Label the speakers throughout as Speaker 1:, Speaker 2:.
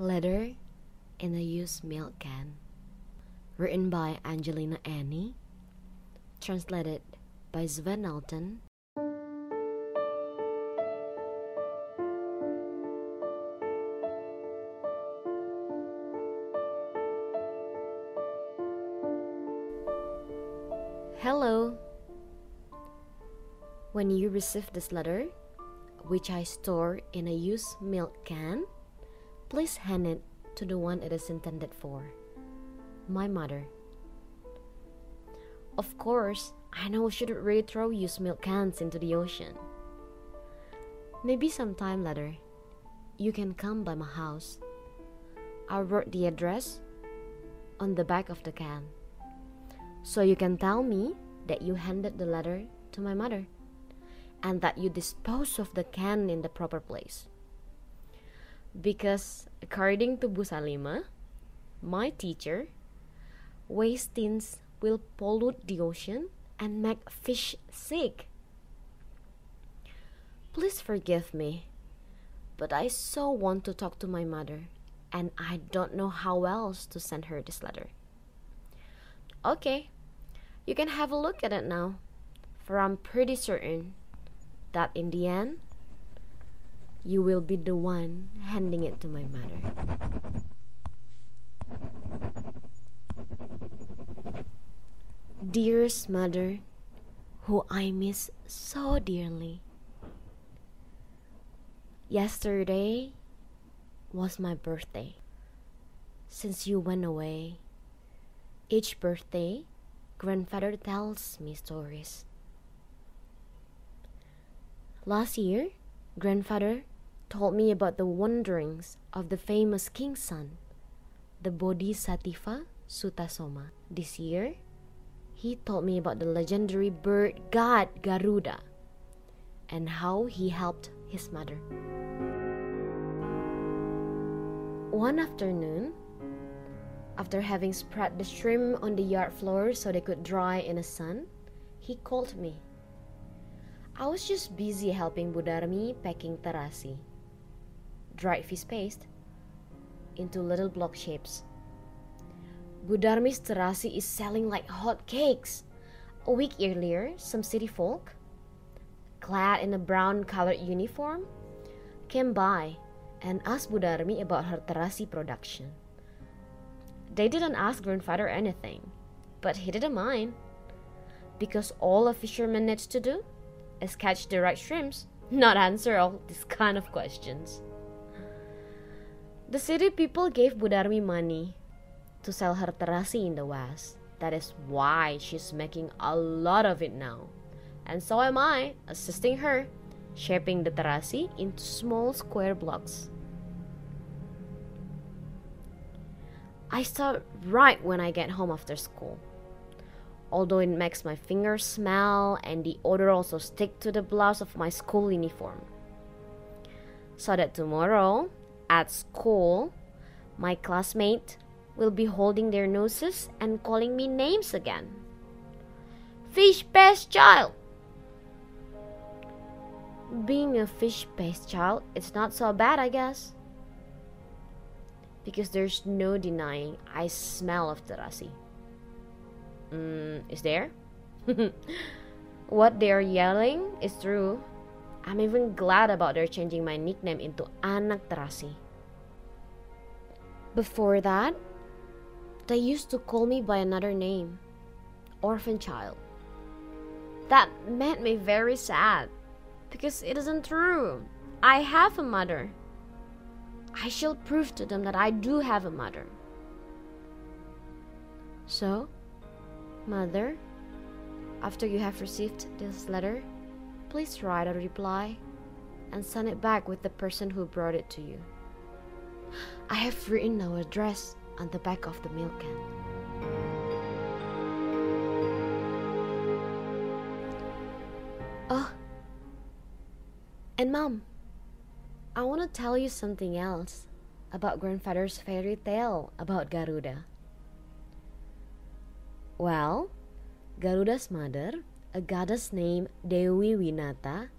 Speaker 1: Letter in a Used Milk Can. Written by Angelina Enny. Translated by Sven Aalten. Hello. When you receive this letter, which I store in a used milk can, please hand it to the one it is intended for my mother. Of course, I know we shouldn't really throw used milk cans into the ocean. Maybe sometime later, you can come by my house. I wrote the address on the back of the can. So you can tell me that you handed the letter to my mother and that you dispose of the can in the proper place. Because according to Busalima, my teacher, waste tins will pollute the ocean and make fish sick. Please forgive me, but I so want to talk to my mother, and I don't know how else to send her this letter. Okay, you can have a look at it now, for I'm pretty certain that in the end, you will be the one handing it to my mother. Dearest mother, who I miss so dearly. Yesterday was my birthday. Since you went away, each birthday, grandfather tells me stories. Last year, grandfather told me about the wanderings of the famous king's son, the Bodhisattva Sutasoma. This year, he told me about the legendary bird god Garuda and how he helped his mother. One afternoon, after having spread the shrimp on the yard floor so they could dry in the sun, he called me. I was just busy helping Budarmi packing terasi, dried fish paste, into little block shapes. Budarmi's terasi is selling like hot cakes. A week earlier, some city folk, clad in a brown colored uniform, came by and asked Budarmi about her terasi production. They didn't ask grandfather anything, but he didn't mind. Because all a fisherman needs to do is catch the right shrimps, not answer all these kind of questions. The city people gave Budarmi money to sell her terasi in the West. That is why she's making a lot of it now. And so am I, assisting her, shaping the terasi into small square blocks. I start right when I get home after school. Although it makes my fingers smell and the odor also stick to the blouse of my school uniform. So that tomorrow, at school, my classmate will be holding their noses and calling me names again. Fish best child! Being a fish based child, it's not so bad, I guess. Because there's no denying I smell of terasi. Mm, is there? what they're yelling is true. I'm even glad about their changing my nickname into Anak Terasi. Before that, they used to call me by another name, Orphan Child. That made me very sad because it isn't true. I have a mother. I shall prove to them that I do have a mother. So, Mother, after you have received this letter, please write a reply and send it back with the person who brought it to you. I have written our address on the back of the milk can. Oh, and mom, I want to tell you something else about grandfather's fairy tale about Garuda. Well, Garuda's mother, a goddess named Dewi Winata,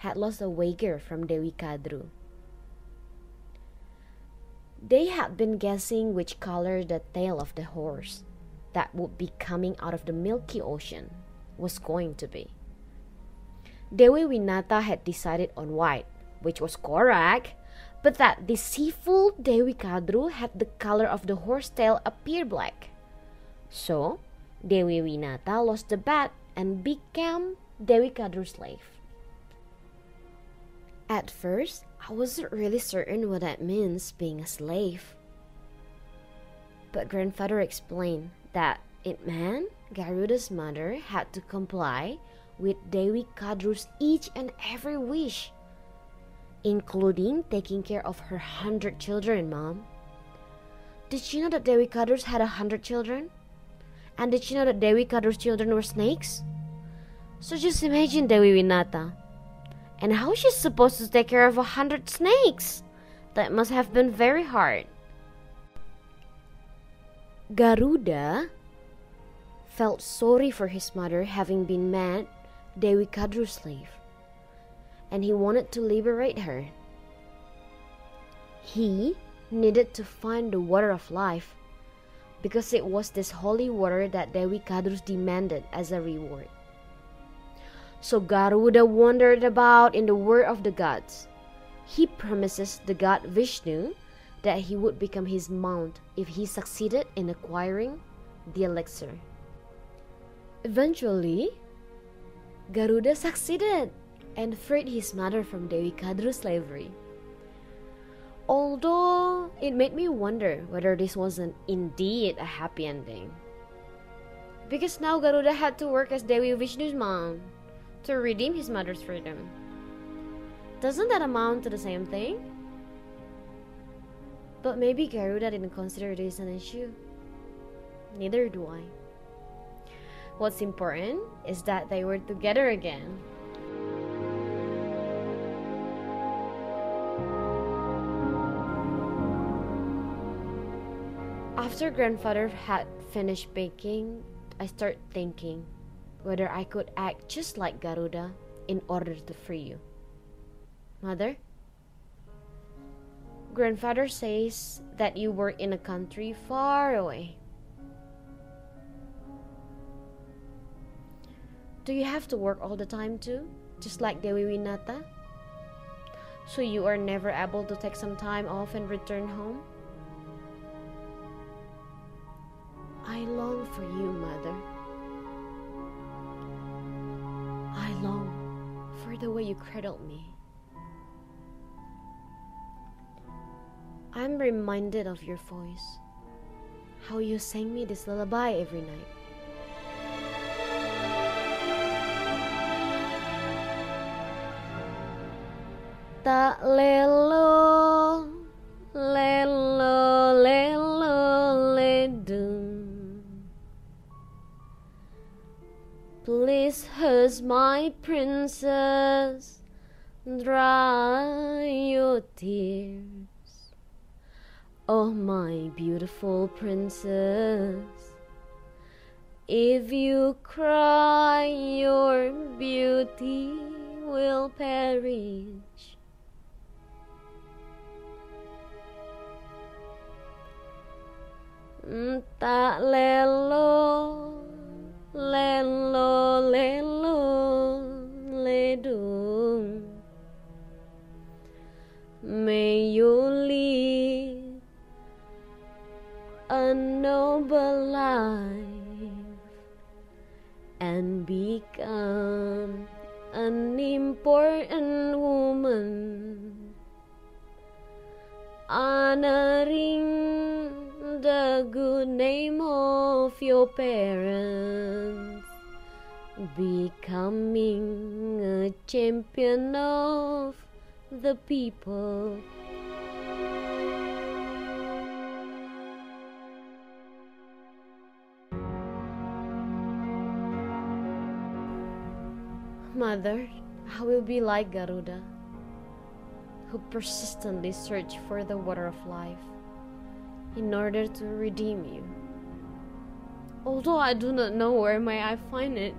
Speaker 1: had lost a wager from Dewi Kadru. They had been guessing which color the tail of the horse that would be coming out of the Milky Ocean was going to be. Dewi Winata had decided on white, which was correct, but that deceitful Dewi Kadru had the color of the horse tail appear black. So, Dewi Winata lost the bet and became Dewi Kadru's slave. At first, I wasn't really certain what that means being a slave. But grandfather explained that it meant Garuda's mother had to comply with Dewi Kadru's each and every wish, including taking care of her hundred children, Mom. Did you know that Dewi Kadru's had a hundred children? And did you know that Dewi Kadru's children were snakes? So just imagine Dewi Winata. And how she's supposed to take care of a hundred snakes? That must have been very hard. Garuda felt sorry for his mother having been mad Dewi Kadru's slave, and he wanted to liberate her. He needed to find the water of life because it was this holy water that Dewi Kadrus demanded as a reward. So Garuda wandered about in the world of the gods. He promises the god Vishnu that he would become his mount if he succeeded in acquiring the elixir. Eventually, Garuda succeeded and freed his mother from Dewi Kadru's slavery. Although it made me wonder whether this wasn't indeed a happy ending. Because now Garuda had to work as Dewi Vishnu's mom to redeem his mother's freedom. Doesn't that amount to the same thing? But maybe Garuda didn't consider this an issue. Neither do I. What's important is that they were together again After grandfather had finished baking, I started thinking whether I could act just like Garuda in order to free you. Mother, grandfather says that you were in a country far away. Do you have to work all the time too, just like Dewi Winata? So you are never able to take some time off and return home? I long for you, Mother. I long for the way you cradled me. I'm reminded of your voice, how you sang me this lullaby every night. Tak lelo, princess, dry your tears. Oh, my beautiful princess, if you cry, your beauty will perish. Tak lelo and become an important woman honoring the good name of your parents, becoming a champion of the people. Mother, I will be like Garuda, who persistently search for the water of life in order to redeem you. Although I do not know where may I find it,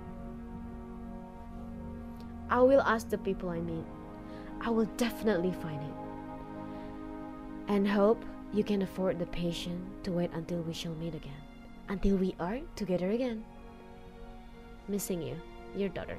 Speaker 1: I will ask the people I meet. I will definitely find it. And hope you can afford the patience to wait until we shall meet again, until we are together again. Missing you, your daughter.